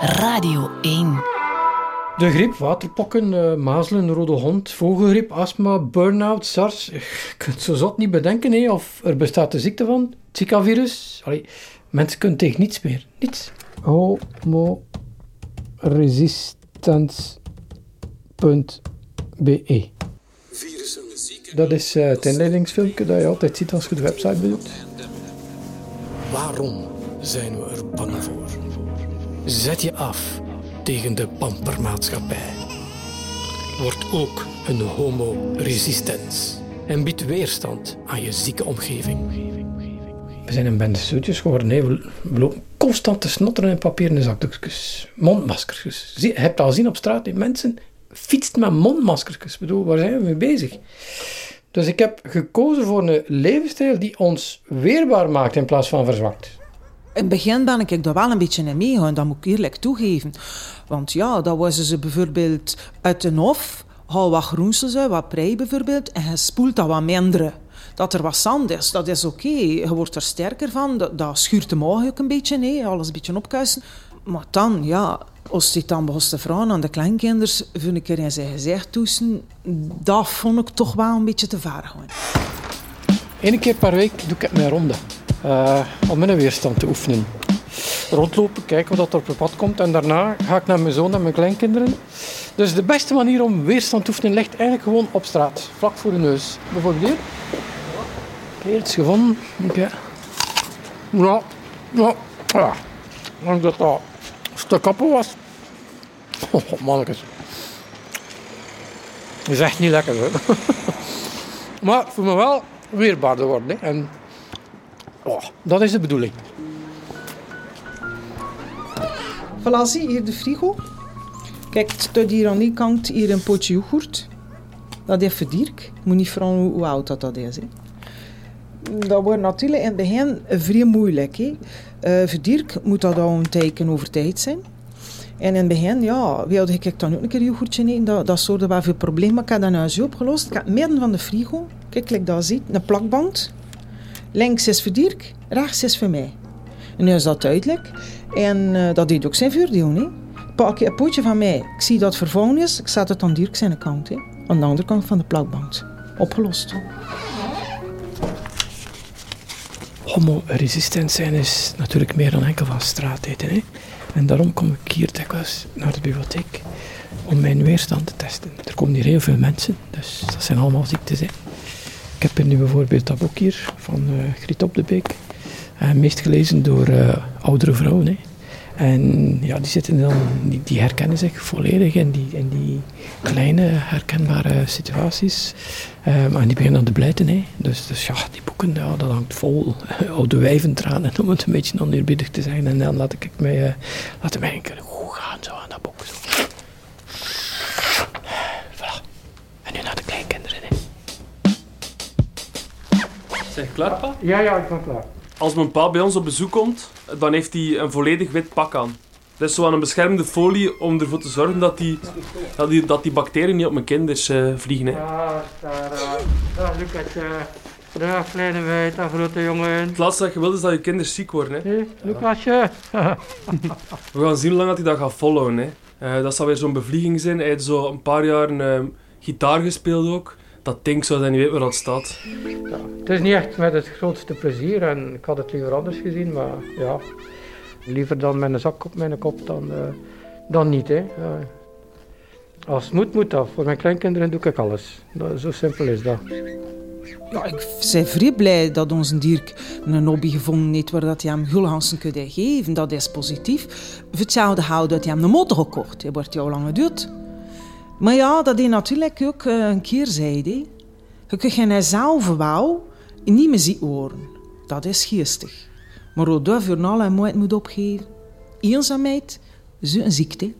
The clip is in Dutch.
Radio 1. De griep, waterpokken, uh, mazelen, rode hond, vogelgriep, astma, burn-out, SARS. Je kunt zo zot niet bedenken, hè? of er bestaat de ziekte van, Zika-virus. Allee, mensen kunnen tegen niets meer. Niets. Homo resistance.be Dat is uh, het inleidingsfilmpje dat je altijd ziet als je de website bezoekt. Waarom zijn we er bang voor? Zet je af tegen de pampermaatschappij. Word ook een homo resistens en bied weerstand aan je zieke omgeving. We zijn een bende zoetjes geworden. We lopen constant te snotteren in papieren zakdoekjes. Mondmaskers. Je hebt al zien op straat, die mensen fietst met mondmaskers. Ik bedoel, waar zijn we mee bezig? Dus ik heb gekozen voor een levensstijl die ons weerbaar maakt in plaats van verzwakt. In het begin ben ik daar wel een beetje in meegegaan, dat moet ik eerlijk toegeven. Want ja, dan was ze bijvoorbeeld uit de hof, haal wat groensels wat prei bijvoorbeeld, en je spoelt dat wat minder. Dat er wat zand is, dat is oké. Je wordt er sterker van, dat, dat schuurt de ook een beetje, nee, alles een beetje opkuisen. Maar dan, ja, als je dan begon te vragen aan de kleinkinders, vind ik er in zijn gezicht toesten, dat vond ik toch wel een beetje te ver gaan. Eén keer per week doe ik mijn ronde. Uh, om mijn weerstand te oefenen. Rondlopen, kijken wat er op het pad komt. En daarna ga ik naar mijn zoon en mijn kleinkinderen. Dus de beste manier om weerstand te oefenen ligt eigenlijk gewoon op straat. Vlak voor de neus. Bijvoorbeeld hier. Kijk, het is gevonden. Okay. Ja, ja, ja. Dat dat een stuk was. Oh, mannetjes. Dat is echt niet lekker hoor. maar voor me wel weerbaarder worden. En oh, dat is de bedoeling. Voilà, hier de frigo. Kijk, staat hier aan die kant hier een potje yoghurt. Dat voor Dirk. Ik moet niet vragen hoe oud dat, dat is. Dat wordt natuurlijk in het begin vrij moeilijk. Hè. Voor Dirk moet dat al een teken over tijd zijn. En in het begin, ja, wilde ik dan ook een keer yoghurtje eten. Dat, dat zorgde wel veel problemen. Ik heb dat nu zo opgelost. Ik heb midden van de frigo, kijk, like dat ziet, een plakband. Links is voor Dirk, rechts is voor mij. En nu is dat duidelijk. En uh, dat deed ook zijn voordeel. Hè. Pak je een potje van mij, ik zie dat het is, ik zet het aan Dirk zijn kant. Hè. Aan de andere kant van de plakband. Opgelost. Homo-resistent zijn is natuurlijk meer dan enkel van straat eten. Hè. En daarom kom ik hier dikwijls naar de bibliotheek om mijn weerstand te testen. Er komen hier heel veel mensen, dus dat zijn allemaal ziektes. Hè. Ik heb hier nu bijvoorbeeld dat boek hier van uh, Griet op de Beek. Uh, meest gelezen door uh, oudere vrouwen. Hè. En ja, die, zitten dan, die, die, herkennen zich volledig in die, in die kleine herkenbare situaties. Um, en die beginnen dan te blijten. Hè. Dus, dus ja, die boeken, ja, dat hangt vol oude wijventranen, om het een beetje oneerbiedig te zeggen. En dan laat ik mij, uh, laat mij een goed gaan zo aan dat boek. Zo. Voilà. En nu naar de kleinkinderen. Hè. Zeg, klaar pa? Ja, ja, ik ben klaar. Als mijn pa bij ons op bezoek komt, dan heeft hij een volledig wit pak aan. Dat is zo aan een beschermende folie om ervoor te zorgen dat die, dat die, dat die bacteriën niet op mijn kinders uh, vliegen. Hè. Ja, daar, daar, Lucasje. Dag, kleine wijt, dag, grote jongen. Het laatste dat je wilt is dat je kinderen ziek worden. Hè. Hey, Lucasje. We gaan zien hoe lang dat hij dat gaat volhouden. Hè. Uh, dat zal weer zo'n bevlieging zijn. Hij heeft zo een paar jaar uh, gitaar gespeeld ook dat ding zou hij niet weten waar dat staat. Ja, het is niet echt met het grootste plezier en ik had het liever anders gezien, maar ja, liever dan met een zak op mijn kop dan, uh, dan niet. Hè. Ja. Als het moet, moet dat. Voor mijn kleinkinderen doe ik alles. Dat, zo simpel is dat. Ja, ik ben vrij blij dat onze Dirk een hobby gevonden heeft waar dat hij hem gulhansen kan geven. Dat is positief. Voor hetzelfde houden dat hij hem een motor gekocht. Hij wordt jou lang geduurd. Maar ja, dat is natuurlijk ook eh, een keerzijde. Je kunt je zelf wel niet meer zien horen. Dat is geestig. Maar voor alle moeite moet opgeven. Eenzaamheid is een ziekte.